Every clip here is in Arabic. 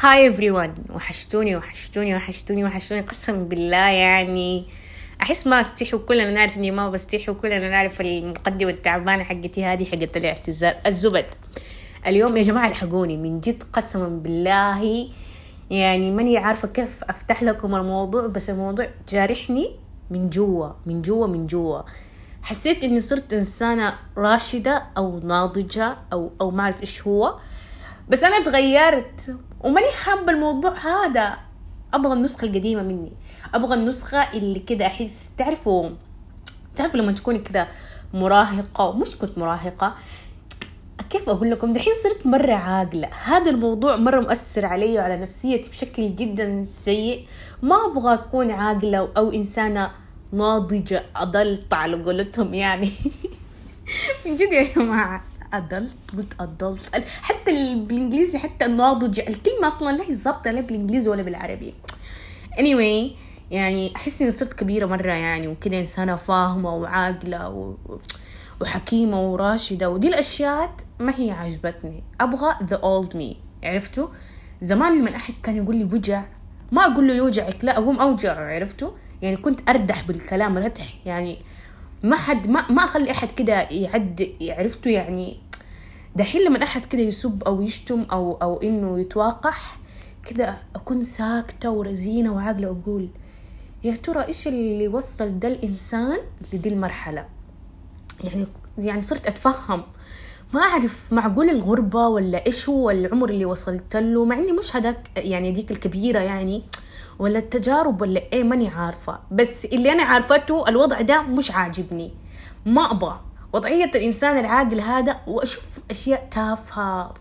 هاي everyone. وحشتوني وحشتوني وحشتوني وحشتوني. قسما بالله يعني أحس ما استحي وكلنا نعرف إني ما بستحي وكلنا نعرف المقدمة التعبانة حقتي هذه حقت الاعتذار الزبد. اليوم يا جماعة الحقوني. من جد قسما بالله يعني ماني عارفة كيف أفتح لكم الموضوع بس الموضوع جارحني من جوا من جوا من جوا. حسيت إني صرت إنسانة راشدة أو ناضجة أو أو ما أعرف إيش هو. بس أنا تغيرت وماني حابة الموضوع هذا. أبغى النسخة القديمة مني. أبغى النسخة اللي كده أحس تعرفوا تعرفوا لما تكوني كده مراهقة ومش كنت مراهقة كيف أقول لكم؟ دحين صرت مرة عاقلة. هذا الموضوع مرة مؤثر علي وعلى نفسيتي بشكل جدا سيء. ما أبغى أكون عاقلة أو إنسانة ناضجة اضلت على قولتهم يعني. من جد يا جماعة. adult قلت adult. حتى بالإنجليزي حتى الناضج الكلمة أصلا لا هي ظابطة لا بالإنجليزي ولا بالعربي. Anyway يعني أحس إني صرت كبيرة مرة يعني وكذا إنسانة فاهمة وعاقلة و... وحكيمة وراشدة ودي الاشياء ما هي عجبتني. أبغى the old me عرفتوا؟ زمان لما أحد كان يقول لي وجع ما أقول له يوجعك لا أقوم أوجع عرفتوا؟ يعني كنت أردح بالكلام ردح يعني ما حد ما ما أخلي أحد كده يعد عرفتوا يعني. دحين لما أحد كده يسب أو يشتم أو أو إنه يتواقح كده أكون ساكتة ورزينة وعاقلة وأقول يا ترى إيش اللي وصل ده الإنسان لدي المرحلة؟ يعني يعني صرت أتفهم. ما أعرف معقول الغربة ولا إيش هو العمر اللي وصلت له مع إني مش هذاك يعني ديك الكبيرة يعني. ولا التجارب ولا إيه ماني عارفة. بس اللي أنا عارفته الوضع ده مش عاجبني. ما أبغى. وضعية الإنسان العاقل هذا وأشوف أشياء تافهة.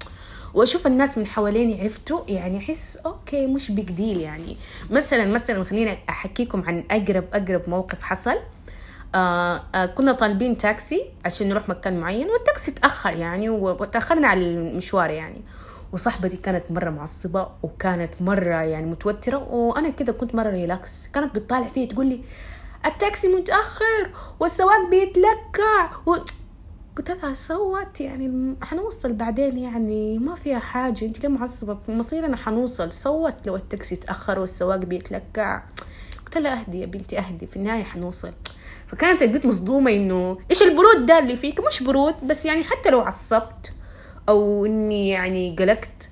وأشوف الناس من حواليني عرفتوا يعني أحس okay مش big deal يعني. مثلا مثلا خليني أحكيكم عن أقرب أقرب موقف حصل. آه آه كنا طالبين تاكسي عشان نروح مكان معين والتاكسي تأخر يعني وتأخرنا على المشوار يعني. وصاحبتي كانت مرة معصبة وكانت مرة يعني متوترة وأنا كده كنت مرة relax كانت بتطالع فيا تقول لي التاكسي متأخر والسواق بيتلكع. و... قلت لها so what يعني حنوصل بعدين يعني ما فيها حاجة أنت ليه معصبة؟ مصيرنا حنوصل. so what لو التاكسي تأخر والسواق بيتلكع. قلت لها أهدي يا بنتي أهدي في النهاية حنوصل. فكانت قد مصدومة إنه إيش البرود ده اللي فيك؟ مش برود بس يعني حتى لو عصبت أو إني يعني قلقت.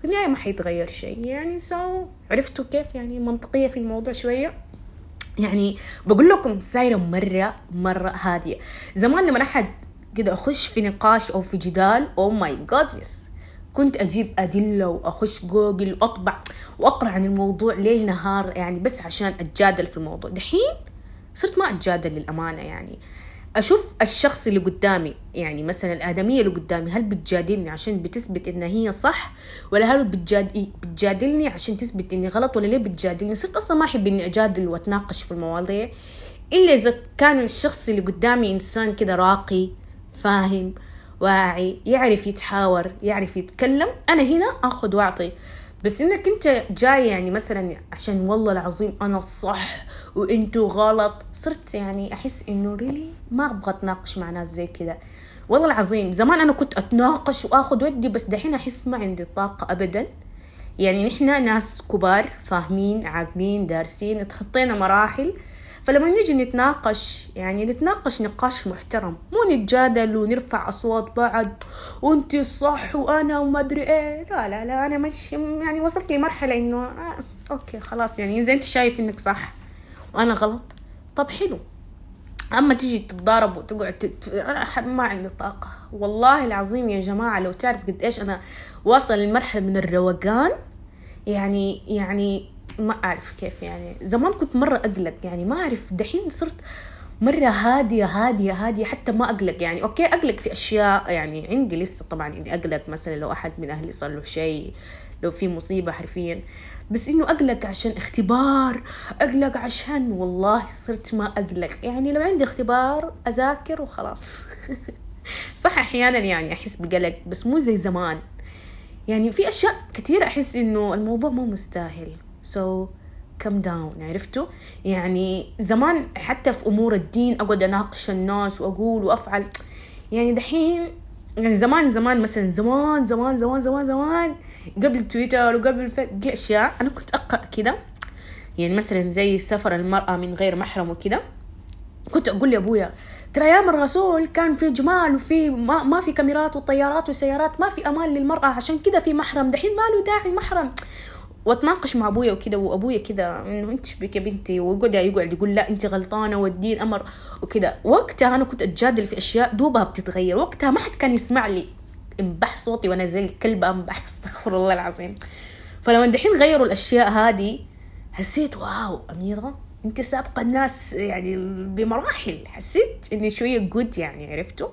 في النهاية ما حيتغير شيء. يعني so عرفتوا كيف يعني منطقية في الموضوع شوية. يعني بقول لكم سايرة مرة مرة هادية. زمان لما أحد كده أخش في نقاش أو في جدال أو my goodness كنت أجيب أدلة وأخش جوجل وأطبع وأقرأ عن الموضوع ليل نهار يعني بس عشان أتجادل في الموضوع. دحين صرت ما أتجادل للأمانة يعني. أشوف الشخص اللي قدامي يعني مثلا الآدمية اللي قدامي هل بتجادلني عشان بتثبت ان هي صح؟ ولا هل بتجاد... بتجادلني عشان تثبت إني غلط؟ ولا ليه بتجادلني؟ صرت أصلا ما أحب إني أجادل وأتناقش في المواضيع. إلا إذا كان الشخص اللي قدامي إنسان كده راقي فاهم واعي يعرف يتحاور يعرف يتكلم أنا هنا آخذ وأعطي. بس إنك أنت جاي يعني مثلا عشان والله العظيم أنا الصح وإنتوا غلط صرت يعني أحس إنه ريلي ما أبغى أتناقش مع ناس زي كذا والله العظيم زمان أنا كنت أتناقش وآخذ ودي بس دحين أحس ما عندي طاقة ابدا. يعني نحن ناس كبار فاهمين عاقلين دارسين اتخطينا مراحل. فلما نيجي نتناقش يعني نتناقش نقاش محترم مو نتجادل ونرفع أصوات بعض وانت الصح وأنا وما أدري إيه. لا لا لا أنا مش يعني وصلت لمرحلة إنه آه okay خلاص يعني اذا أنت شايف إنك صح وأنا غلط طب حلو. أما تيجي تتضارب وتقعد تت... أنا ما عندي طاقة. والله العظيم يا جماعة لو تعرف قد إيش أنا واصل لمرحلة من الروقان يعني يعني ما أعرف كيف يعني. زمان كنت مرة أقلق يعني ما أعرف دحين صرت مرة هادية هادية هادية حتى ما أقلق يعني. okay أقلق في أشياء يعني عندي لسه طبعا إني أقلق مثلا لو أحد من أهلي صار له شيء لو في مصيبة حرفيا. بس إنه أقلق عشان اختبار أقلق عشان والله صرت ما أقلق. يعني لو عندي اختبار أذاكر وخلاص. صح أحيانا يعني أحس بقلق بس مو زي زمان. يعني في أشياء كثير أحس إنه الموضوع مو مستاهل. so calm down عرفتوا؟ يعني زمان حتى في أمور الدين أقعد أناقش الناس وأقول وأفعل. يعني دحين يعني زمان زمان مثلا زمان زمان زمان زمان زمان قبل تويتر وقبل دي أشياء أنا كنت أقرأ كده. يعني مثلا زي سفر المرأة من غير محرم وكده. كنت أقول لابويا ترى أيام الرسول كان في جمال وفي ما, ما في كاميرات وطيارات وسيارات ما في أمان للمرأة عشان كذا في محرم. دحين ما له داعي محرم. واتناقش مع أبويا وكذا وأبويا كذا إنه أنت بك يا بنتي؟ ويقعد يقعد يقول لا أنت غلطانة والدين أمر وكذا وقتها أنا كنت أتجادل في أشياء دوبها بتتغير. وقتها ما حد كان يسمع لي. انبح صوتي وأنا زي الكلبه انبح استغفر الله العظيم. فلما دحين غيروا الأشياء هذه حسيت wow أميرة أنت سابقة الناس يعني بمراحل. حسيت إني شوية good يعني عرفتوا؟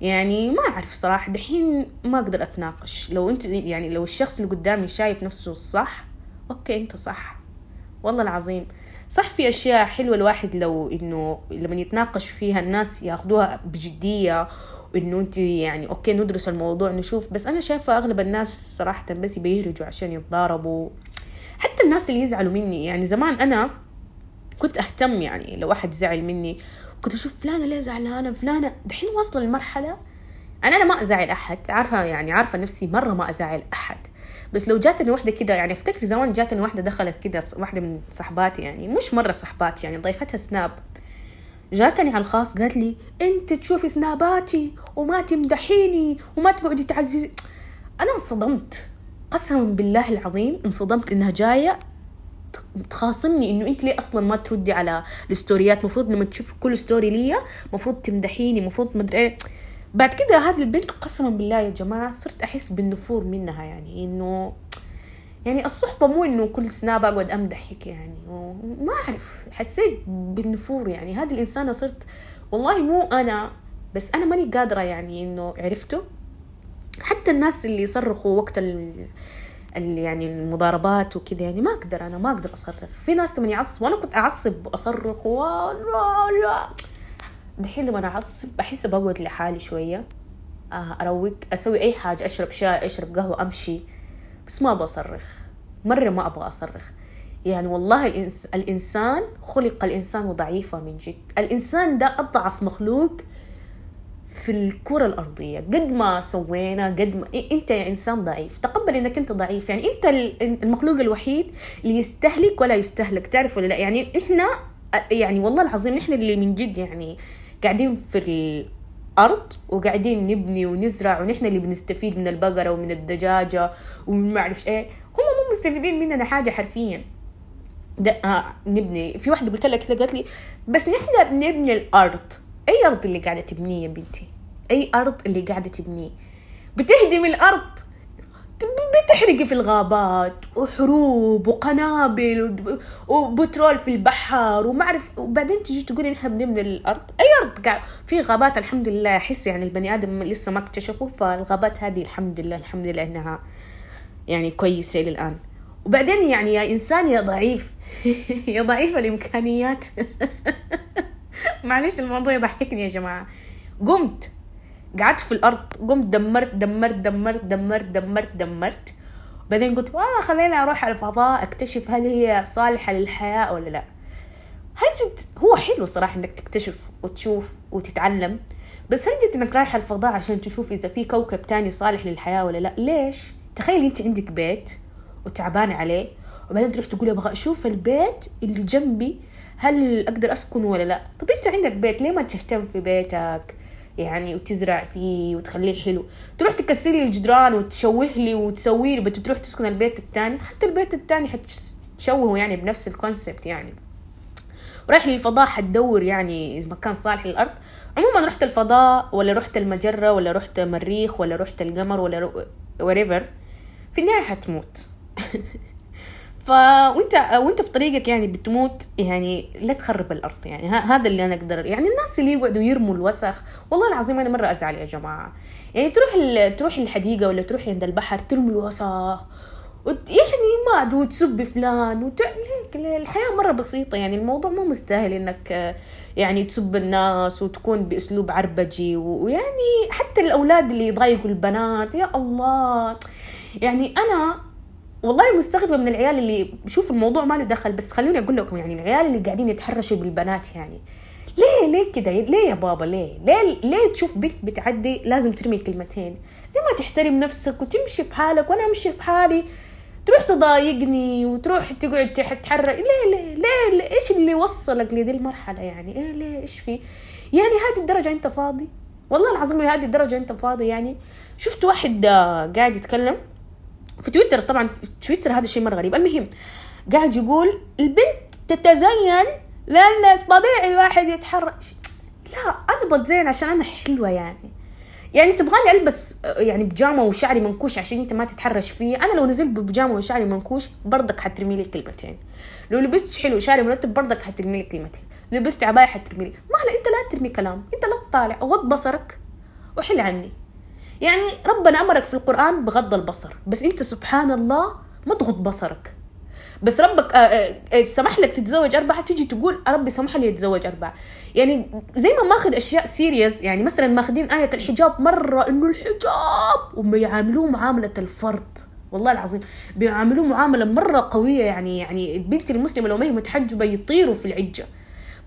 يعني ما أعرف صراحة دحين ما أقدر أتناقش. لو أنت يعني لو الشخص اللي قدامي شايف نفسه صح okay أنت صح. والله العظيم. صح في أشياء حلوة الواحد لو إنه لما يتناقش فيها الناس ياخذوها بجدية وانه أنت يعني أوكي ندرس الموضوع نشوف. بس أنا شايفة أغلب الناس صراحة بس بيهرجوا عشان يتضاربوا. حتى الناس اللي يزعلوا مني يعني زمان أنا كنت أهتم يعني لو واحد زعل مني كنت أشوف فلانة ليه زعلانة فلانة دحين واصلة لمرحلة أنا أنا ما أزعل أحد عارفة يعني عارفة نفسي مرة ما أزعل أحد. بس لو جاتني واحدة كده يعني أفتكر زمان جاتني واحدة دخلت كده واحدة من صحباتي يعني مش مرة صحباتي يعني ضيفتها سناب. جاتني على الخاص قالت لي أنت تشوفي سناباتي وما تمدحيني وما تقعدي تعززي. أنا انصدمت قسما بالله العظيم انصدمت إنها جاية تخاصمني إنه أنت ليه أصلا ما تردي على الستوريات؟ مفروض لما تشوف كل ستوري ليا مفروض تمدحيني مفروض مدري إيه. بعد كده هذه البنت قسما بالله يا جماعة صرت أحس بالنفور منها يعني إنه يعني الصحبة مو إنه كل سناب اقعد أمدحك يعني ما أعرف حسيت بالنفور يعني. هذه الإنسانة صرت والله مو أنا بس أنا ماني قادرة يعني إنه عرفته. حتى الناس اللي يصرخوا وقت يعني المضاربات وكذا يعني ما أقدر أنا ما أقدر أصرخ. في ناس لما يعصب وأنا كنت أعصب وأصرخ لا. دحين لما أعصب بحس بقعد لحالي شوية آه، أروق أسوي أي حاجة أشرب شاي أشرب قهوة أمشي. بس ما بصرخ مرة ما أبغى أصرخ. يعني والله الإنس... الإنسان خلق الإنسان ضعيفا من جد. الإنسان ده أضعف مخلوق في الكرة الأرضية قد ما سوينا قد ما أنت يا إنسان ضعيف تقبل إنك أنت ضعيف يعني أنت المخلوق الوحيد اللي يستهلك ولا يستهلك تعرف ولا لا؟ يعني إحنا يعني والله العظيم نحن اللي من جد يعني قاعدين في الأرض وقاعدين نبني ونزرع ونحن اللي بنستفيد من البقرة ومن الدجاجة ومن ما أعرف إيه هم مو مستفيدين مننا حاجة حرفيا. ده آه نبني. في واحدة قلت كذا قالت لي بس نحن بنبني الأرض أي أرض اللي قاعدة تبنيه يا بنتي؟ أي أرض اللي قاعدة تبنيه؟ بتهدم الأرض. بتحرقي في الغابات وحروب وقنابل وبترول في البحر وما أعرف. وبعدين تجي تقولي نحن بنبني الأرض. أي أرض قاعد في غابات الحمد لله. أحس يعني البني آدم لسه ما اكتشفوا فالغابات هذه الحمد لله الحمد لله إنها يعني كويسة للان وبعدين يعني يا إنسان يا ضعيف. يا ضعيف الإمكانيات. معلش الموضوع يضحكني يا جماعة. قمت قعدت في الأرض قمت دمرت دمرت دمرت دمرت دمرت دمرت. بعدين قلت والله خليني أروح على الفضاء أكتشف هل هي صالحة للحياة ولا لا. هل جد هو حلو صراحة إنك تكتشف وتشوف وتتعلم بس هل جد إنك رايح الفضاء عشان تشوف إذا في كوكب تاني صالح للحياة ولا لا؟ ليش؟ تخيل أنت عندك بيت وتعبان عليه وبعدين تروح تقول أبغى أشوف البيت اللي جنبي هل أقدر أسكن ولا لا؟ طب أنت عندك بيت ليه ما تهتم في بيتك؟ يعني وتزرع فيه وتخليه حلو. تروح تكسر لي الجدران وتشوه لي وتسوي لي بتروح تسكن البيت الثاني حتى البيت الثاني حتشوهه يعني بنفس الكونسبت يعني. ورايح للفضاء حتدور يعني اذا مكان صالح للأرض. عموما رحت الفضاء ولا رحت المجرة ولا رحت مريخ ولا رحت القمر ولا وريفر في النهاية حتموت. ف وانت في طريقك يعني بتموت يعني لا تخرب الأرض. يعني هذا اللي أنا أقدر يعني الناس اللي يقعدوا يرموا الوسخ والله العظيم أنا مرة أزعل يا جماعة. يعني تروح تروح الحديقة ولا تروح عند البحر ترمي الوسخ يعني ما وتسب فلان وت... الحياة مرة بسيطة. يعني الموضوع مو مستاهل إنك يعني تسب الناس وتكون بأسلوب عربجي ويعني حتى الأولاد اللي يضايقوا البنات يا الله. يعني أنا والله مستغربة من العيال اللي شوف الموضوع ما له دخل بس خلوني أقول لكم يعني العيال اللي قاعدين يتحرشوا بالبنات يعني. ليه ليه كده؟ ليه يا بابا؟ ليه؟ ليه ليه تشوف بنت بتعدي لازم ترمي كلمتين؟ ليه ما تحترم نفسك وتمشي في حالك وأنا أمشي في حالي؟ تروح تضايقني وتروح تقعد تتحرك ليه ليه ليه, ليه؟ إيش اللي وصلك لدي المرحلة يعني؟ إيه ليه؟ إيش في؟ يعني هذه الدرجة أنت فاضي؟ والله العظيم لهذه الدرجة أنت فاضي يعني؟ شفت واحد آه، قاعد يتكلم؟ في تويتر طبعا في تويتر هذا الشيء مرة غريب. المهم قاعد يقول البنت تتزين لأن طبيعي الواحد يتحرك. لا أنا بتزين عشان أنا حلوة يعني. يعني تبغاني ألبس يعني بيجامه وشعري منكوش عشان أنت ما تتحرش فيه. أنا لو نزلت ببيجامه وشعري منكوش برضك حترمي لي كلمتين لو لبست حلو وشعري مرتب برضك حترمي لي كلمتين لبست عباية حترمي لي. ما لا أنت لا ترمي كلام. أنت لا تطالع. غض بصرك وحل عني. يعني ربنا أمرك في القرآن بغض البصر بس أنت سبحان الله ما تغض بصرك. بس ربك آه، آه، آه، سمح لك تتزوج أربعة تيجي تقول ربي سمح لي أتزوج أربعة. يعني زي ما ماخذ أشياء سيريس يعني مثلا ماخذين آية الحجاب مرة إنه الحجاب وبيعاملوه معاملة الفرد. والله العظيم بيعاملوه معاملة مرة قوية يعني يعني البنت المسلمة لو ما هي متحجبة يطيروا في العجة.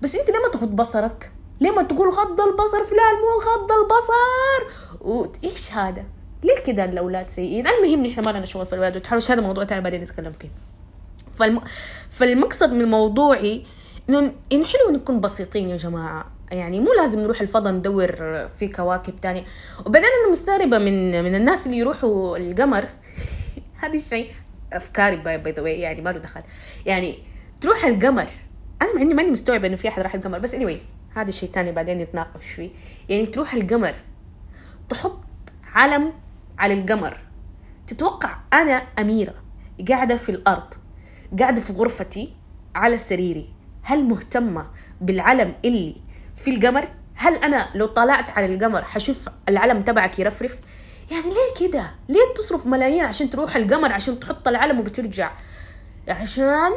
بس أنت ليه ما تغض بصرك؟ ليه ما تقول غض البصر فلان مو غض البصر؟ وايش هذا؟ ليه كذا الأولاد سيئين؟ المهم نحن ما لنا شغل في الولاد والتحرش هذا موضوع ثاني بعدين نتكلم فيه. فالم... فالمقصد من موضوعي إنه إنه حلو نكون بسيطين يا جماعة. يعني مو لازم نروح الفضاء ندور في كواكب تانية. وبعدين أنا مستغربة من من الناس اللي يروحوا القمر. هذا الشيء أفكاري باي ذا يعني ما له دخل. يعني تروح القمر. أنا مع إني ماني مستوعبة إنه في أحد راح القمر بس اني anyway. هذا شيء تاني بعدين نتناقش فيه. يعني تروح القمر تحط علم على القمر. تتوقع أنا أميرة قاعدة في الأرض قاعدة في غرفتي على سريري هل مهتمة بالعلم اللي في القمر؟ هل أنا لو طلعت على القمر حشوف العلم تبعك يرفرف؟ يعني ليه كده؟ ليه تصرف ملايين عشان تروح القمر عشان تحط العلم وبترجع؟ عشان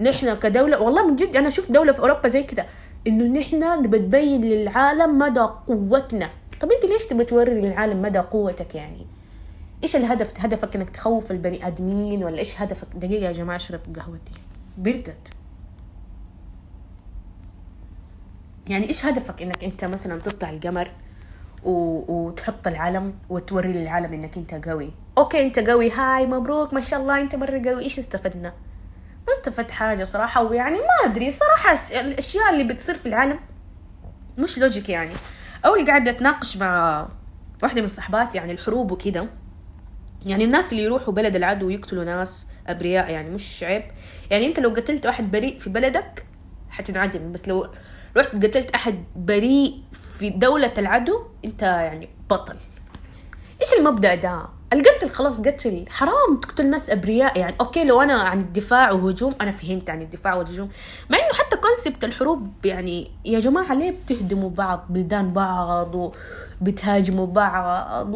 نحن كدولة والله من جد أنا شفت دولة في أوروبا زي كده. إنه نحن نبى تبين للعالم مدى قوتنا. طب أنت ليش تبى توري للعالم مدى قوتك يعني؟ إيش الهدف هدفك إنك تخوف البني آدمين ولا إيش هدفك؟ دقيقة يا جماعة أشرب قهوتي بردت يعني إيش هدفك إنك أنت مثلا تطلع القمر و... وتحط العلم وتوري للعالم إنك أنت قوي؟ okay أنت قوي. هاي مبروك ما شاء الله أنت مرة قوي. إيش استفدنا؟ ما استفدت حاجة صراحة ويعني ما أدري صراحة الأشياء اللي بتصير في العالم مش logic يعني. أول قاعدة أتناقش مع واحدة من صحباتي يعني الحروب وكده. يعني الناس اللي يروحوا بلد العدو ويقتلوا ناس أبرياء يعني مش عيب. يعني أنت لو قتلت واحد بريء في بلدك حتنعدم بس لو رحت قتلت أحد بريء في دولة العدو أنت يعني بطل. إيش المبدأ ده؟ القتل خلاص قتل. حرام. تقتل ناس أبرياء يعني. okay لو أنا عن الدفاع وهجوم أنا فهمت عن الدفاع والهجوم. مع إنه حتى concept الحروب يعني يا جماعة ليه بتهدموا بعض؟ بلدان بعض وبتهاجموا بعض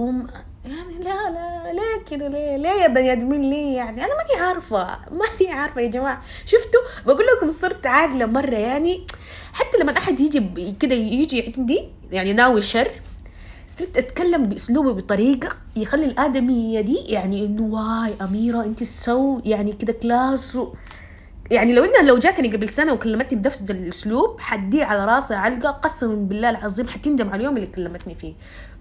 يعني لا لا ليه كده؟ ليه؟ ليه يا بني آدمين ليه يعني؟ أنا ماني عارفة. ماني عارفة يا جماعة. شفتوا؟ بقول لكم صرت عاقلة مرة يعني. حتى لما احد يجي كده يجي عندي يعني ناوي شر صرت أتكلم باسلوبي بطريقة يخلي الادميه دي يعني إنه why أميرة أنت so يعني كده خلاص و... يعني لو إنها لو جاتني قبل سنة وكلمتني بنفس الأسلوب حديه على راسي علقة قسما بالله العظيم حتندم على اليوم اللي كلمتني فيه.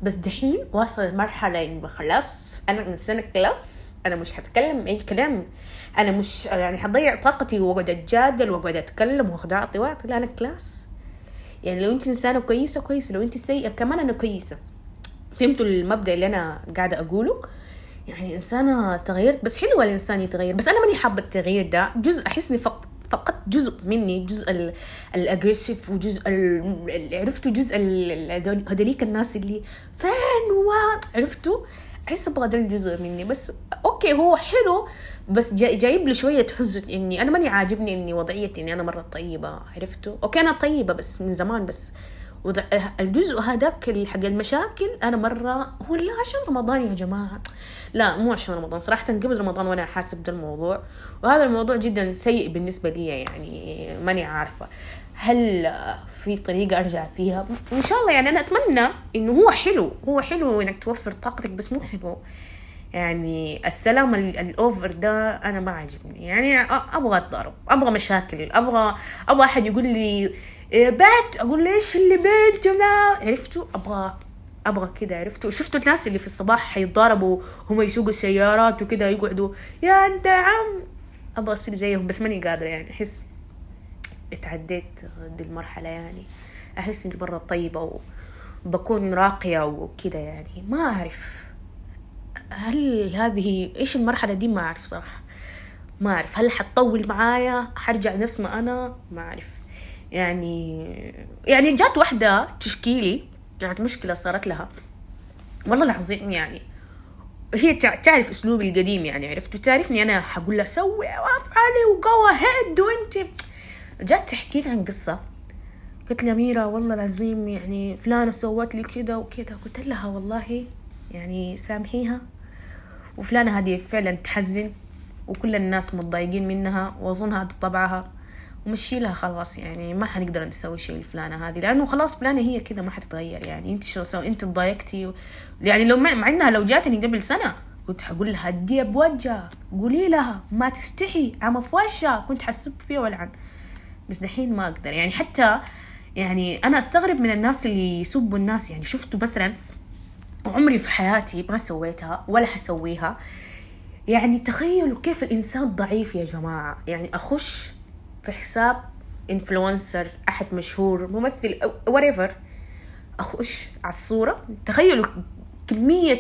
بس دحين واصل المرحله إنه خلاص أنا إنسانة خلاص أنا مش هتكلم أي كلام. أنا مش يعني حضيع طاقتي وأقعد أتجادل وأقعد أتكلم واخد أعطي وأعطي لا أنا خلاص يعني لو أنت إنسانة كويسة كويسة. لو أنت سيئة كمان أنا كويسة. فهمتوا المبدا اللي أنا قاعدة أقوله. يعني إنسانة تغيرت بس حلوة الإنسان يتغير. بس أنا ماني حابة التغيير ده. جزء أحس إني فقط فقط جزء مني جزء ال aggressive وجزء عرفتوا جزء هذوليك الناس اللي فين و عرفتوا؟ أحس أبغى ده الجزء مني. بس okay هو حلو بس جاي جايب لي شوية حزن إني أنا ماني عاجبني إني وضعيتي إني أنا مرة طيبة عرفتوا؟ okay أنا طيبة بس من زمان بس الجزء هذاك حق المشاكل أنا مرة هو لا عشان رمضان يا جماعة. لا مو عشان رمضان صراحة قبل رمضان وأنا حاسه بده الموضوع. وهذا الموضوع جدا سيء بالنسبة لي يعني ماني عارفة هل في طريقة أرجع فيها. إن شاء الله يعني أنا أتمنى إنه هو حلو هو حلو إنك توفر طاقتك بس مو حلو. يعني السلام الأوفر ده أنا ما عاجبني. يعني أبغى اتضارب أبغى مشاكل أبغى أبغى أحد يقول لي إيه بنت أقول ليش اللي لا عرفتوا أبغى أبغى كده عرفتوا شفتوا الناس اللي في الصباح حيتضاربوا هم يسوقوا السيارات وكده يقعدوا يا أنت عم. أبغى أصير زيهم بس ماني قادرة يعني. أحس اتعديت دي المرحلة يعني. أحس إني مره طيبة وبكون راقية وكده يعني. ما أعرف. هل هذه إيش المرحلة دي؟ ما أعرف صراحة. ما أعرف. هل حتطول معايا؟ حرجع نفس ما أنا؟ ما أعرف. يعني يعني جات واحدة تشكي لي كانت مشكلة صارت لها. والله العظيم يعني هي تعرف أسلوبي القديم يعني عرفت وتعرفني أنا حقول لها سوي وافعلي وقوى هيد وأنت. جات تحكي لي عن قصة. قلت لها ميرا والله العظيم يعني فلانة سوت لي كذا وكذا قلت لها والله يعني سامحيها. وفلانة هذه فعلا تحزن وكل الناس متضايقين منها واظن هذا طبعها ومشي لها خلاص يعني ما حنقدر نسوي شيء لفلانة هذه لأنه خلاص فلانة هي كذا ما حتتغير يعني أنت شو سوي أنت تضايقتي و... يعني لو مع إنها لو جاتني قبل سنة كنت حقول لها اديها بوجهها قولي لها ما تستحي عم في وشها كنت حسب فيها ولعن بس دحين ما أقدر يعني حتى يعني أنا أستغرب من الناس اللي يسبوا الناس يعني شفتوا مثلا عمري في حياتي ما سويتها ولا حسويها. يعني تخيلوا كيف الإنسان ضعيف يا جماعة يعني أخش في حساب انفلونسر أحد مشهور ممثل وريفر أخش على الصورة. تخيلوا كمية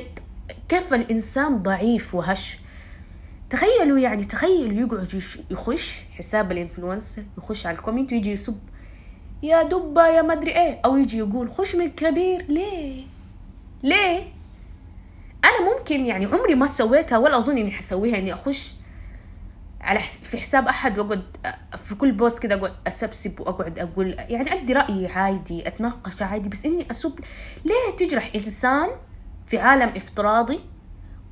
كيف الإنسان ضعيف وهش. تخيلوا يعني تخيلوا يقعد يخش حساب ال influencer يخش على ال comment ويجي يسب يا دبة يا مدري إيه. أو يجي يقول خش من الكبير. ليه؟ ليه؟ أنا ممكن يعني عمري ما سويتها ولا أظن إني حسويها إني أخش على في حساب أحد وأقعد في كل post كده أقعد أسبسب وأقعد أقول يعني أدي رأيي عادي أتناقش عادي بس إني أسب ليه تجرح إنسان في عالم افتراضي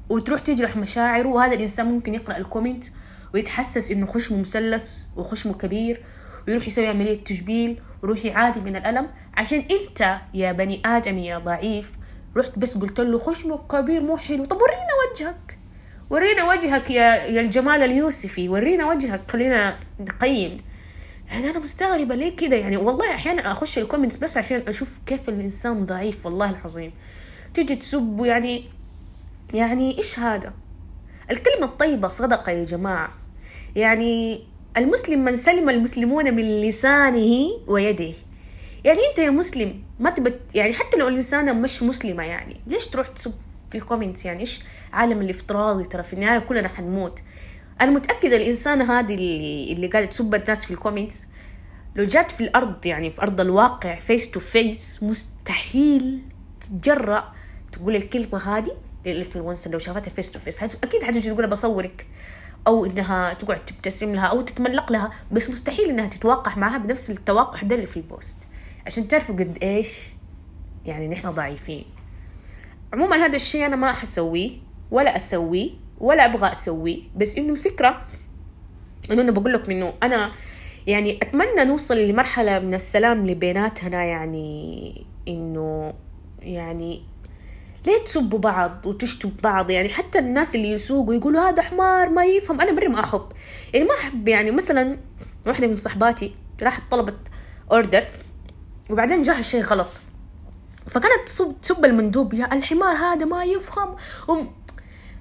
وتروح تجرح مشاعره؟ وهذا الإنسان ممكن يقرأ ال comment ويتحسس إنه خشمه مثلث وخشمه كبير ويروح يسوي عملية تجميل ويروح يعادي من الألم؟ عشان أنت يا بني آدم يا ضعيف رحت بس قلت له خشمك كبير مو حلو. طب ورينا وجهك. ورينا وجهك يا يا الجمال اليوسفي ورينا وجهك خلينا نقيم. يعني أنا مستغربة ليه كده؟ يعني والله أحيانا أخش ال comments بس عشان أشوف كيف الإنسان ضعيف والله العظيم. تيجي تسب يعني يعني إيش هذا؟ الكلمة الطيبة صدقة يا جماعة. يعني المسلم من سلم المسلمون من لسانه ويده. يعني أنت يا مسلم ما تبت يعني حتى لو الانسانة مش مسلمة يعني ليش تروح تسب في ال comments يعني إيش عالم الافتراضي ترى في النهاية كلنا حنموت. أنا متاكده الإنسانة هذه اللي اللي قاعدة تسب الناس في ال comments لو جات في الأرض يعني في أرض الواقع face to face مستحيل تتجرأ تقول الكلمة هذه لل influencer لو شافتها face to face أكيد حتجي تقول بصورك أو إنها تقعد تبتسم لها أو تتملق لها بس مستحيل إنها تتوقع معها بنفس التوقع ده اللي في ال post. عشان تعرفوا قد إيش يعني نحن ضعيفين. عموما هذا الشيء أنا ما حسويه. ولا اسويه ولا أبغى اسويه بس إنه الفكرة إنه أنا بقول لكم إنه أنا يعني أتمنى نوصل لمرحلة من السلام لبيناتنا يعني إنه يعني ليه تسبوا بعض وتشتوا بعض. يعني حتى الناس اللي يسوقوا يقولوا هذا حمار ما يفهم. أنا مرة ما أحب. يعني ما أحب يعني مثلا واحدة من صحباتي راحت طلبت اوردر وبعدين جاها شيء غلط. فكانت تسب المندوب يا الحمار هذا ما يفهم.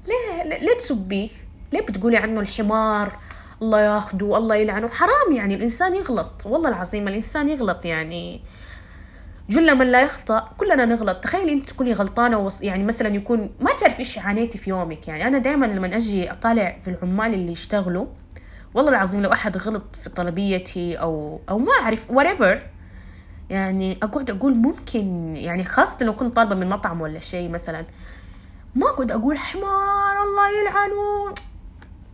ليه؟ ليه تسبيه؟ ليه بتقولي عنه الحمار؟ الله ياخده الله يلعنه. حرام يعني الإنسان يغلط. والله العظيم الإنسان يغلط يعني. جل من لا يخطأ كلنا نغلط. تخيلي انت تكوني غلطانة وص... يعني مثلا يكون ما تعرف إيش عانيتي في يومك. يعني أنا دائما لما أجي أطالع في العمال اللي يشتغلوا والله العظيم لو أحد غلط في طلبيتي أو أو ما أعرف whatever يعني أقعد أقول ممكن يعني خاصة لو كنت طالبة من مطعم ولا شيء مثلا. ما اقعد أقول حمار الله يلعنه.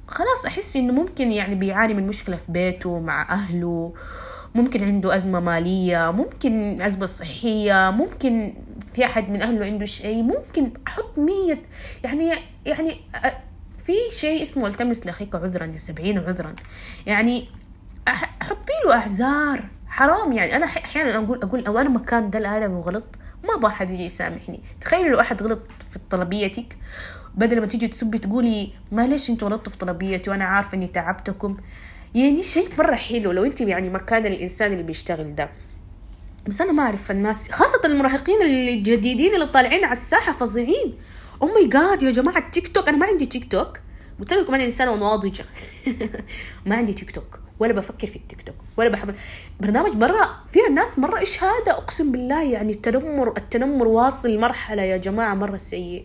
خلاص أحس إنه ممكن يعني بيعاني من مشكلة في بيته مع أهله ممكن عنده أزمة مالية ممكن أزمة صحية ممكن في أحد من أهله عنده شيء ممكن أحط مية. يعني يعني في شيء اسمه التمس لأخيك عذرا يا سبعين عذرا. يعني حطي له أعذار حرام يعني. أنا أحيانا أقول أقول لو أنا مكان ده الادم وغلط ما أبغى أحد يجي يسامحني. تخيلوا لو أحد غلط في طلبيتك بدل ما تيجي تسبي تقولي معلش أنتوا غلطتوا في طلبيتي وأنا عارفة إني تعبتكم يعني شيء مرة حلو لو أنت يعني مكان الإنسان اللي بيشتغل ده. بس أنا ما أعرف الناس خاصة المراهقين الجديدين اللي طالعين على الساحة فظيعين. oh my God يا جماعة التيك توك أنا ما عندي تيك توك. قلت لكم أنا إنسانة ناضجه ما عندي تيك توك. ولا بفكر في التيك توك ولا بحب برنامج مرة فيها الناس مرة إيش هذا أقسم بالله يعني التنمر التنمر واصل لمرحله يا جماعة مرة سيء.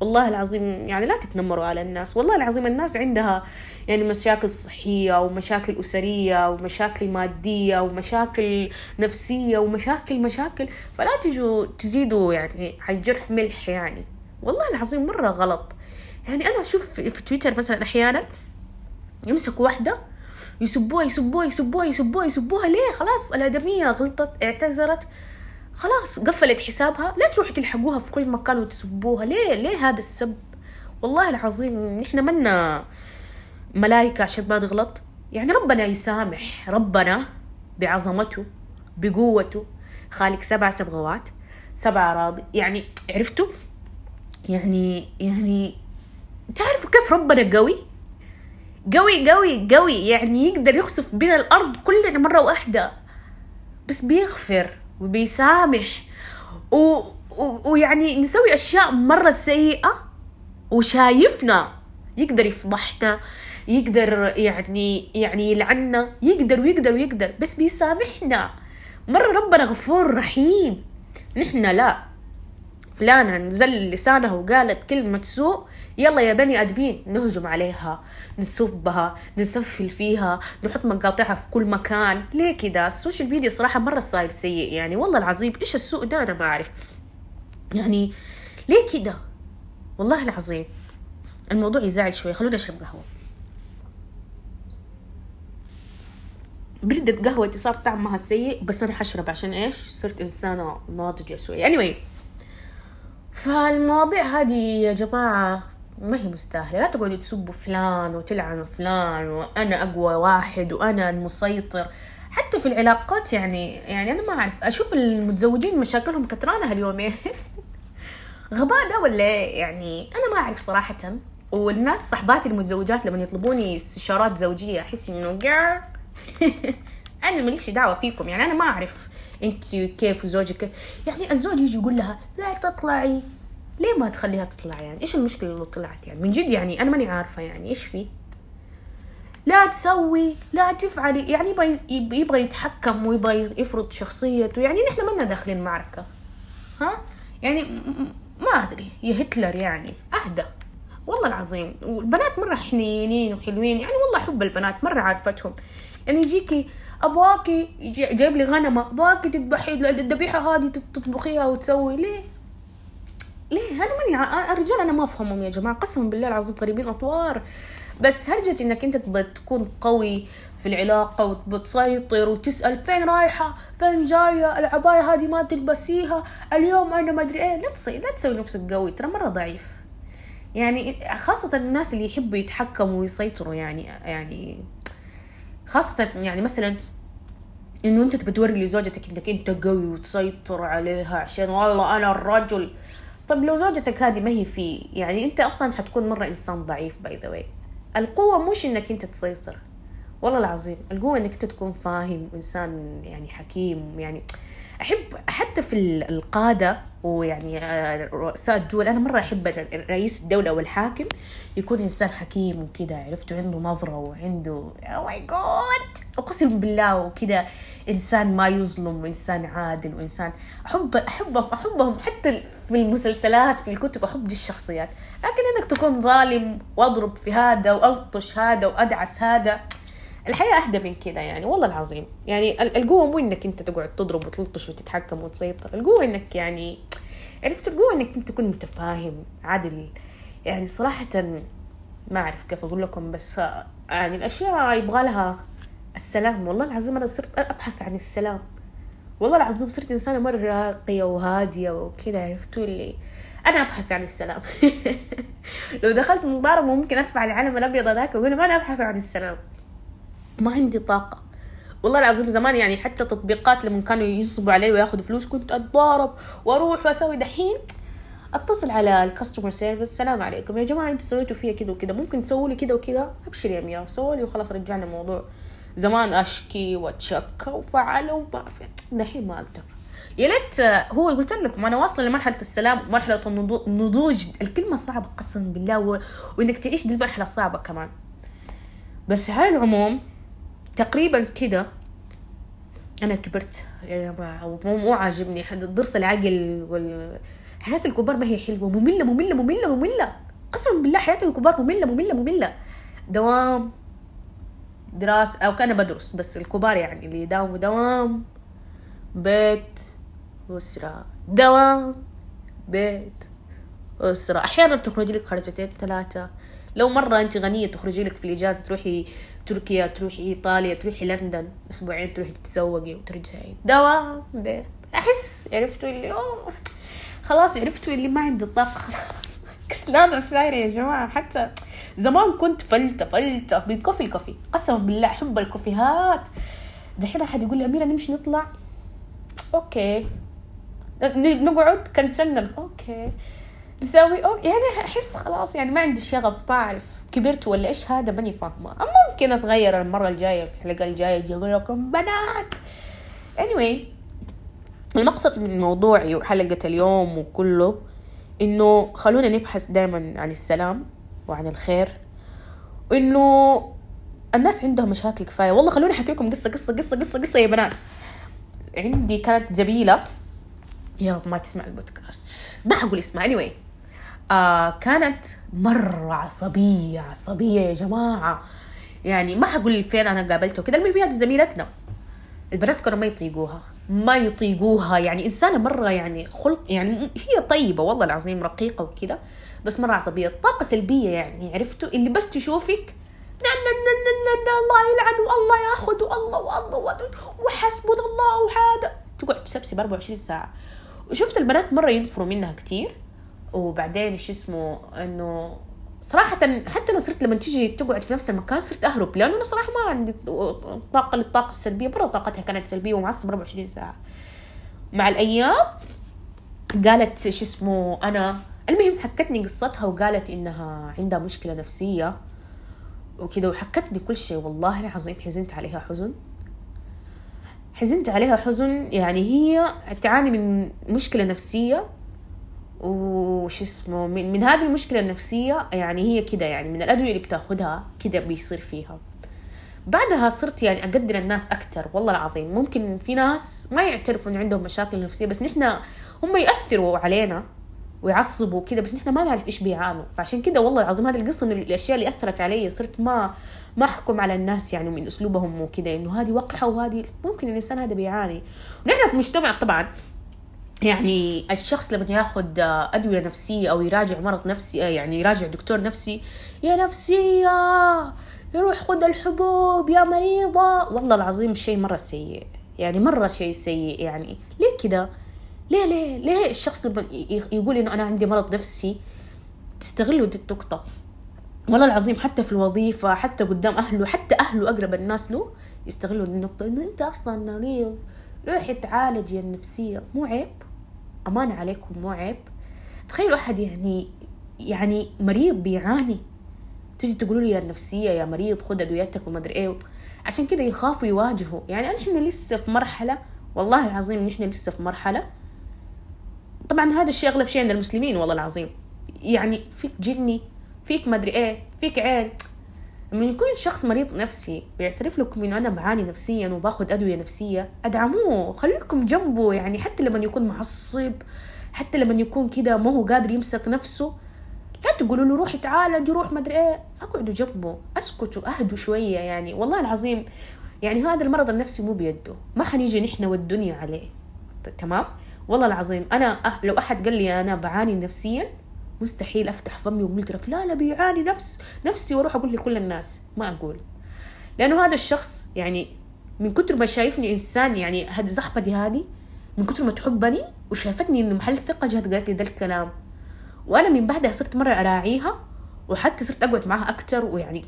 والله العظيم يعني لا تتنمروا على الناس والله العظيم الناس عندها يعني مشاكل صحية ومشاكل أسرية ومشاكل مادية ومشاكل نفسية ومشاكل مشاكل فلا تجوا تزيدوا يعني على الجرح ملح يعني. والله العظيم مرة غلط. يعني أنا أشوف في تويتر مثلا أحيانا يمسكوا واحدة يسبوها يسبوها يسبوها يسبوها يسبوها. ليه؟ خلاص الآدمية غلطت اعتذرت. خلاص قفلت حسابها. لا تروحوا تلحقوها في كل مكان وتسبوها. ليه؟ ليه هذا السب؟ والله العظيم نحن منا ملائكة عشان ما نغلط. يعني ربنا يسامح ربنا بعظمته بقوته. خالق سبع سماوات سبع أراضي. يعني عرفتوا؟ يعني يعني تعرفوا كيف ربنا قوي؟ قوي قوي قوي. يعني يقدر يخسف بنا الأرض كلنا مرة واحدة. بس بيغفر وبيسامح. و... و... ويعني نسوي أشياء مرة سيئة وشايفنا. يقدر يفضحنا يقدر يعني يعني يلعنا يقدر ويقدر ويقدر بس بيسامحنا. مرة ربنا غفور رحيم. نحن لا. فلانة نزل لسانها وقالت كلمة سوء يلا يا بني أدمين نهجم عليها نسبها نسفل فيها نحط مقاطعها في كل مكان. ليه كده؟ ال social media صراحة مرة صاير سيء يعني والله العظيم إيش السوء ده؟ أنا ما أعرف. يعني ليه كده؟ والله العظيم. الموضوع يزعل شوي خلونا نشرب قهوة. بردة قهوتي صار طعمها سيء بس أنا حشرب عشان إيش؟ صرت إنسانة ناضجة شوي. Anyway فالمواضيع هذه يا جماعة ما هي مستاهلة. لا تقعدوا تسبوا فلان وتلعنوا فلان وأنا أقوى واحد وأنا المسيطر. حتى في العلاقات يعني يعني أنا ما أعرف. أشوف المتزوجين مشاكلهم كترانة هاليومين. غباء ده ولا يعني؟ أنا ما أعرف صراحة. والناس صحباتي المتزوجات لما يطلبوني استشارات زوجية أحس إنه أنا ماليش دعوة فيكم. يعني أنا ما أعرف أنت كيف وزوجك كيف. يعني الزوج يجي يقول لها لا تطلعي. ليه ما تخليها تطلع يعني؟ إيش المشكلة لو طلعت يعني؟ من جد يعني أنا ماني عارفة يعني إيش في؟ لا تسوي لا تفعلي يعني يبغى يبغى يتحكم ويبغى يفرض شخصيته يعني نحن منا داخلين معركه ها؟ يعني ما أدري يا هتلر يعني. أهدى. والله العظيم والبنات مرة حنينين وحلوين يعني والله احب البنات مرة عارفتهم. يعني يجيكي ابغاكي جايب لي غنمة ابغاكي تذبحي الذبيحه هذه تطبخيها وتسوي ليه؟ ليه؟ أنا ماني الرجال أنا ما أفهمهم يا جماعة. قسما بالله العظيم قريبين أطوار. بس هرجة إنك أنت تكون قوي في العلاقة وتسيطر وتسأل فين رايحة؟ فين جاية؟ العباية هذه ما تلبسيها. اليوم أنا ما أدري إيه. لا تصي لا تسوي نفسك قوي. ترى مرة ضعيف. يعني خاصة الناس اللي يحبوا يتحكموا ويسيطروا يعني يعني خاصة يعني مثلا إنه أنت تبى توري لزوجتك إنك أنت قوي وتسيطر عليها عشان والله أنا الرجل طب لو زوجتك هذه ما هي في يعني أنت أصلا حتكون مرة إنسان ضعيف باي ذا القوة مش إنك أنت تسيطر. والله العظيم القوة إنك أنت تكون فاهم إنسان يعني حكيم يعني أحب حتى في القادة ويعني آه، رؤساء الدول أنا مرة أحب رئيس الدولة أو الحاكم يكون إنسان حكيم وكذا عرفته عنده نظرة وعنده أو ماي جاد أقسم بالله وكذا إنسان ما يظلم وإنسان عادل وإنسان. احب احبهم أحبهم حتى في المسلسلات في الكتب أحب دي الشخصيات. لكن إنك تكون ظالم وأضرب في هذا وألطش هذا وأدعس هذا الحياة أهدى من كذا يعني والله العظيم. يعني القوة مو إنك أنت تقعد تضرب وتلطش وتتحكم وتسيطر. القوة إنك يعني عرفت القوة إنك أنت تكون متفاهم عادل. يعني صراحة ما أعرف كيف أقول لكم بس يعني الأشياء يبغى لها السلام والله العظيم أنا صرت أبحث عن السلام. والله العظيم صرت إنسانة مرة راقية وهادية وكذا عرفتوا اللي؟ أنا أبحث عن السلام. لو دخلت مضاربة ممكن أرفع العلم الأبيض هذاك وأقول ما أنا أبحث عن السلام. ما عندي طاقة. والله العظيم زمان يعني حتى تطبيقات لما كانوا ينصبوا علي وياخذوا فلوس كنت أتضارب وأروح وأسوي. دحين أتصل على ال customer service السلام عليكم. يا جماعة أنتوا سويتوا فيها كذا وكذا ممكن تسووا لي كذا وكذا؟ أبشر يا مياه سووا لي وخلاص رجعنا الموضوع. زمان أشكي وأتشكى وفعل وما دحين ما أقدر. يا ليت هو قلت لكم أنا واصلة لمرحلة السلام مرحلة النضوج. الكلمة صعبة قسما بالله و... وإنك تعيش دي المرحلة صعبة كمان. بس هاي العموم تقريبا كده أنا كبرت. ومو مو عاجبني. ضرس العقل وال حياة الكبار ما هي حلوة. مملة مملة مملة مملة. قسما بالله حياة الكبار مملة مملة مملة. دوام. دراسة أو كان بدرس بس الكبار يعني اللي يداوموا دوام بيت أسرة دوام بيت أسرة. أحيانا بتخرجي لك خرجتين ثلاثة. لو مرة أنت غنية تخرجي لك في الإجازة تروحي تركيا تروحي إيطاليا تروحي لندن أسبوعين تروحي تتسوقي وترجعي دوام بيت. أحس عرفتوا اللي خلاص عرفتوا اللي ما عنده طاقة. خلاص كسلانة سايرة يا جماعة. حتى زمان كنت فلتة فلتة بالكوفي الكوفي قسما بالله أحب الكوفيهات. دحين أحد يقول لي أميرة نمشي نطلع؟ okay. نقعد كنسلنا okay. نسوي okay يعني أحس خلاص يعني ما عندي شغف ما أعرف كبرت ولا إيش هذا ماني فاهمة. ممكن أتغير المرة الجاية في الحلقة الجاية أقول لكم بنات. Anyway المقصد من موضوعي وحلقة اليوم وكله إنه خلونا نبحث دائما عن السلام. وعن الخير وإنه الناس عندهم مشاكل كفاية. والله خلوني أحكي لكم قصة قصة قصة قصة قصة يا بنات. عندي كانت زميلة يا رب ما تسمع البودكاست. ما حقول اسمها. Anyway آه كانت مرة عصبية عصبية يا جماعة. يعني ما حقول فين أنا قابلته كده المهم هذه زميلتنا البنات كانوا ما يطيقوها. ما يطيقوها. يعني إنسانة مرة يعني خلق يعني هي طيبة والله العظيم رقيقة وكده بس مرة عصبية. طاقة سلبية يعني عرفتوا؟ اللي بس تشوفك لا لا لا الله يلعن والله ياخذ والله والله وحسبنا الله وهذا تقعد تسبسب 24 ساعة. وشفت البنات مرة ينفروا منها كتير وبعدين شو اسمه إنه صراحة حتى أنا صرت لما تيجي تقعد في نفس المكان صرت أهرب لأنه أنا صراحة ما عندي طاقة للطاقة السلبية مرة طاقتها كانت سلبية ومعصبة 24 ساعة. مع الأيام قالت شو اسمه أنا المهم حكتني قصتها وقالت إنها عندها مشكلة نفسية وكذا وحكتني كل شيء والله العظيم حزنت عليها حزن. حزنت عليها حزن يعني هي تعاني من مشكلة نفسية وش اسمه من, من هذه المشكلة النفسية يعني هي كده يعني من الأدوية اللي بتاخدها كده بيصير فيها. بعدها صرت يعني أقدر الناس أكتر والله العظيم. ممكن في ناس ما يعترفوا إنه عندهم مشاكل نفسية بس نحن هم يأثروا علينا ويعصبوا كده بس نحن ما نعرف إيش بيعانوا. فعشان كده والله العظيم هذه القصة من الأشياء اللي أثرت علي صرت ما ما أحكم على الناس يعني من أسلوبهم وكده إنه هذه وقحة وهذه ممكن الإنسان هذا بيعاني. ونحن في مجتمع طبعا يعني الشخص لما ياخذ أدوية نفسية أو يراجع مرض نفسي يعني يراجع دكتور نفسي يا نفسيه يروح خذ الحبوب يا مريضة. والله العظيم شيء مرة سيء يعني مرة شيء سيء يعني ليه كده؟ ليه ليه ليه الشخص لما يقول إنه أنا عندي مرض نفسي تستغلوا دي النقطة؟ والله العظيم حتى في الوظيفة حتى قدام أهله حتى أهله أقرب الناس له يستغلوا النقطة إنه أنت أصلا مريض روحي تعالجي النفسية. مو عيب. أمان عليكم مو عيب. تخيلوا أحد يعني يعني مريض بيعاني. تجي تقولوا لي يا النفسية يا مريض خد أدويتك وما أدري إيه. عشان كذا يخافوا يواجهوا. يعني نحن لسه في مرحلة والله العظيم نحن لسه في مرحلة. طبعا هذا الشيء أغلب شيء عند المسلمين والله العظيم. يعني فيك جني فيك مدري إيه فيك عين. لما يكون شخص مريض نفسي ويعترف لكم إنه أنا بعاني نفسيا وباخذ أدوية نفسية أدعموه خليكم جنبه يعني حتى لما يكون معصب حتى لما يكون كده ما هو قادر يمسك نفسه لا تقولوا له روحي تعالج روح مدري إيه أقعدوا جنبه أسكتوا أهدوا شوية يعني والله العظيم يعني هذا المرض النفسي مو بيده ما حنيجي نحن والدنيا عليه تمام؟ والله العظيم أنا أه لو أحد قال لي أنا بعاني نفسيا مستحيل أفتح فمي وقلت لا لا بيعاني نفس نفسي وأروح أقول لكل الناس ما أقول. لأنه هذا الشخص يعني من كتر ما شايفني إنسان يعني هذه صاحبتي هذه من كتر ما تحبني وشافتني إنه محل ثقة جات قالت لي ده الكلام. وأنا من بعدها صرت مرة أراعيها وحتى صرت أقعد معاها أكثر ويعني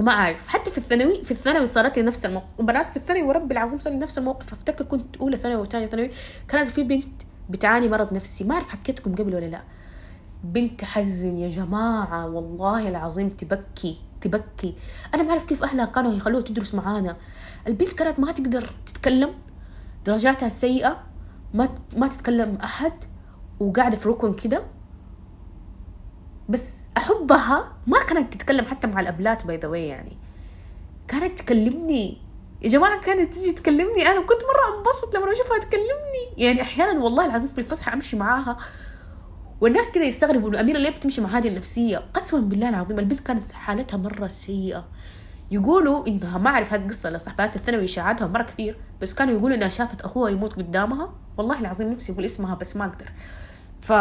ما أعرف. حتى في الثانوي في الثانوي صارت لي نفس الموقف. وبنات في الثانوي وربي العظيم صار لي نفس الموقف. أفتكر كنت أولى ثانوي وثانية ثانوي كانت في بنت بتعاني مرض نفسي. ما أعرف حكيتكم قبل ولا لا. بنت تحزن يا جماعة والله العظيم تبكي تبكي. أنا ما اعرف كيف أهلها كانوا يخلوها تدرس معانا. البنت كانت ما تقدر تتكلم درجاتها سيئة ما ما تتكلم أحد وقاعدة في ركن كده. بس أحبها ما كانت تتكلم حتى مع الأبلات باي ذا يعني. كانت تكلمني. يا جماعة كانت تيجي تكلمني. أنا كنت مرة أنبسط لما أشوفها تكلمني. يعني أحيانا والله العظيم في الفسحة أمشي معاها. والناس كده يستغربوا إنه أميرة ليه بتمشي مع هذه النفسية؟ قسما بالله العظيم البنت كانت حالتها مرة سيئة. يقولوا إنها ما أعرف هذه القصة لصاحبات الثانوي شاعدها مرة كثير بس كانوا يقولوا إنها شافت أخوها يموت قدامها. والله العظيم نفسي أقول اسمها بس ما أقدر. ف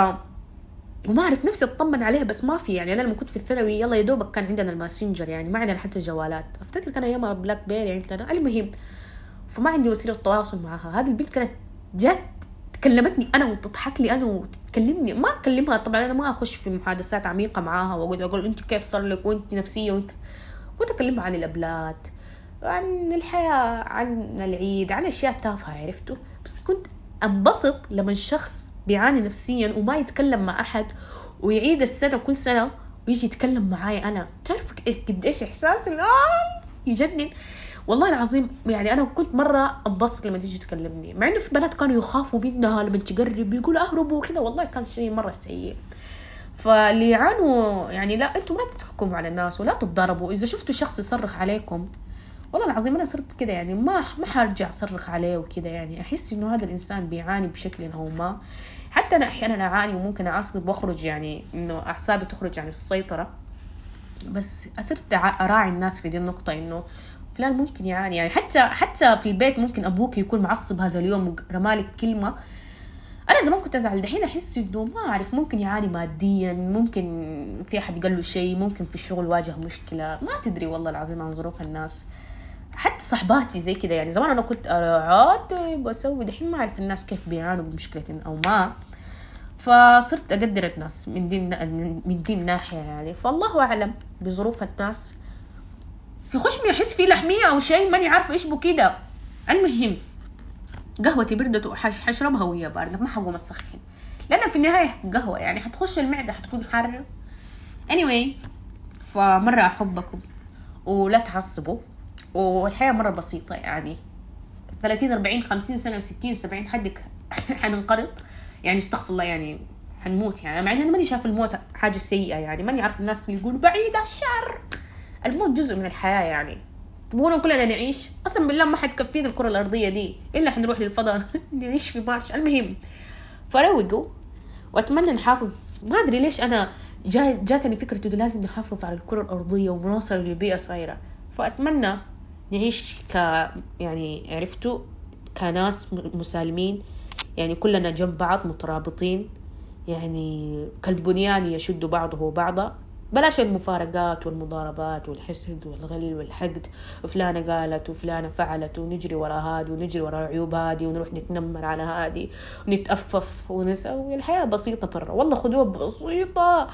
وما أعرف نفسي أطمن عليها بس ما في يعني أنا لما كنت في الثانوي يلا يا دوبك كان عندنا ال Messenger يعني ما عندنا حتى جوالات. أفتكر كان أيامها BlackBerry عندنا. المهم فما عندي وسيلة تواصل معها. هذه البنت كانت جات كلمتني أنا وتضحك لي أنا وتكلمني. ما أكلمها. طبعا أنا ما أخش في محادثات عميقة معاها واقعد أقول أنت كيف صار لك؟ وأنت نفسية؟ وانت كنت أكلمها عن الأبلات عن الحياة عن العيد عن أشياء تافهة عرفتوا؟ بس كنت أنبسط لما الشخص بيعاني نفسيا وما يتكلم مع أحد ويعيد السنة كل سنة ويجي يتكلم معاي أنا. تعرف قديش احساس آه يجنن. والله العظيم يعني أنا كنت مرة أنبسط لما تيجي تكلمني مع إنه في بنات كانوا يخافوا منها لما تقرب يقول أهربوا وكذا. والله كان شيء مرة سيء. فاللي يعانوا يعني لا أنتم ما تحكموا على الناس ولا تتضاربوا. إذا شفتوا شخص يصرخ عليكم والله العظيم أنا صرت كده يعني ما ما حرجع أصرخ عليه وكده يعني. أحس إنه هذا الإنسان بيعاني بشكل أو ما. حتى أنا أحيانا أعاني وممكن أعصب وأخرج يعني إنه أعصابي تخرج عن السيطرة. بس صرت أراعي الناس في دي النقطة إنه فلان ممكن يعاني. يعني حتى حتى في البيت ممكن أبوك يكون معصب هذا اليوم ورمالك كلمة. أنا زمان كنت أزعل. دحين أحس إنه ما أعرف ممكن يعاني ماديا ممكن في أحد قال له شيء ممكن في الشغل واجه مشكلة. ما تدري والله العظيم عن ظروف الناس. حتى صحباتي زي كده. يعني زمان أنا كنت عاتب واسوي دحين ما أعرف الناس كيف بيعانوا بمشكلة أو ما. فصرت أقدر الناس من دي من دي الناحيه يعني. فالله أعلم بظروف الناس في خشمي احس في لحمية أو شيء ماني عارفة إيش بو كده المهم قهوتي بردت وحشربها وهي باردة ما حقوم أسخن. لأن في النهاية قهوة يعني حتخش المعدة حتكون حارة anyway فمرة أحبكم ولا تعصبوا. والحياة مرة بسيطة يعني 30 40 50 سنة 60 70 حدك حننقرض. يعني استغفر الله يعني حنموت يعني مع إني ماني شايف الموت حاجة سيئة يعني ماني عارف الناس اللي يقولوا بعيد الشر. الموت جزء من الحياة يعني. تبغونا كلنا نعيش. قسم بالله ما حتكفينا الكرة الأرضية دي. إلا حنروح للفضاء نعيش في مارش. المهم فروقوا وأتمنى نحافظ. ما أدري ليش أنا جاي جاتني فكرة إنه لازم نحافظ على الكرة الأرضية ونوصل لبيئة صغيرة فأتمنى نعيش ك يعني عرفتوا كناس مسالمين. يعني كلنا جنب بعض مترابطين. يعني كالبنيان يشد بعضه بعضا بلاش المفارقات والمضاربات والحسد والغل والحقد. وفلانة قالت وفلانة فعلت ونجري ورا هادي ونجري ورا عيوب هادي ونروح نتنمر على هادي ونتأفف ونسوي الحياة بسيطة مرة. والله خذوها بسيطة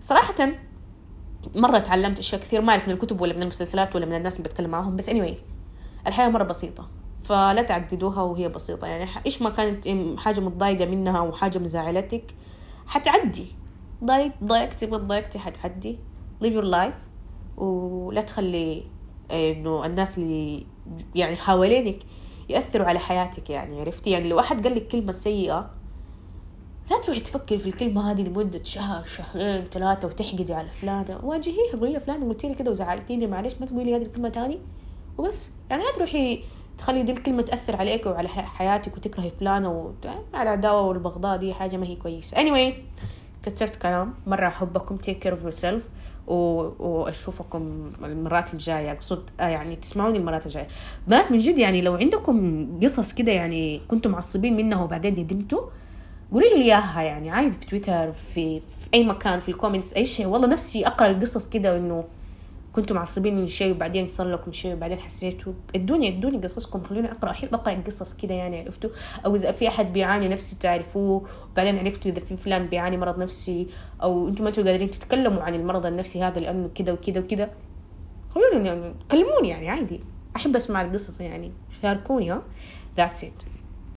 صراحة مرة تعلمت أشياء كثير. ما أعرف من الكتب ولا من المسلسلات ولا من الناس اللي بتكلم معاهم. بس anyway الحياة مرة بسيطة. فلا تعقدوها وهي بسيطة. يعني إيش ما كانت حاجة متضايقة منها وحاجة مزعلتك حتعدي. ضايق ضايقتي ما ضايقتي حتعدي live your life. ولا تخلي إنه الناس اللي يعني حوالينك يأثروا على حياتك يعني عرفتي؟ يعني لو أحد قال لك كلمة سيئة لا تروحي تفكري في الكلمة هذه لمدة شهر شهرين ثلاثة وتحقدي على فلانة. واجهيها قولي فلانة قلتي لي كده وزعلتيني معلش ما تقولي هذه الكلمة تاني. وبس. يعني لا تروحي تخلي دي الكلمة تأثر عليك وعلى حياتك وتكرهي فلانة وعلى العداوة والبغضاء دي حاجة ما هي كويسة. Anyway كثرت كلام مرة أحبكم take care of yourself وأشوفكم المرات الجاية. اقصد آه يعني تسمعوني المرات الجاية. بنات من جد يعني لو عندكم قصص كده يعني كنتم معصبين منها وبعدين ندمتوا قولي لي إياها يعني. عادي في تويتر في, في أي مكان في ال comments أي شيء. والله نفسي أقرأ القصص كده انه كنتوا معصبين من شيء وبعدين صار لكم شيء وبعدين حسيتوا ادوني ادوني قصصكم خلوني أقرأ أحب أقرأ قصص كده يعني عرفتوا؟ أو إذا في أحد بيعاني نفسي تعرفوه وبعدين عرفتوا إذا في فلان بيعاني مرض نفسي أو أنتم ما أنتوا قادرين تتكلموا عن المرض النفسي هذا لأنه كده وكده وكده. خلوني يعني كلموني يعني عادي. أحب أسمع القصص يعني شاركوني ها؟ ذاتس ات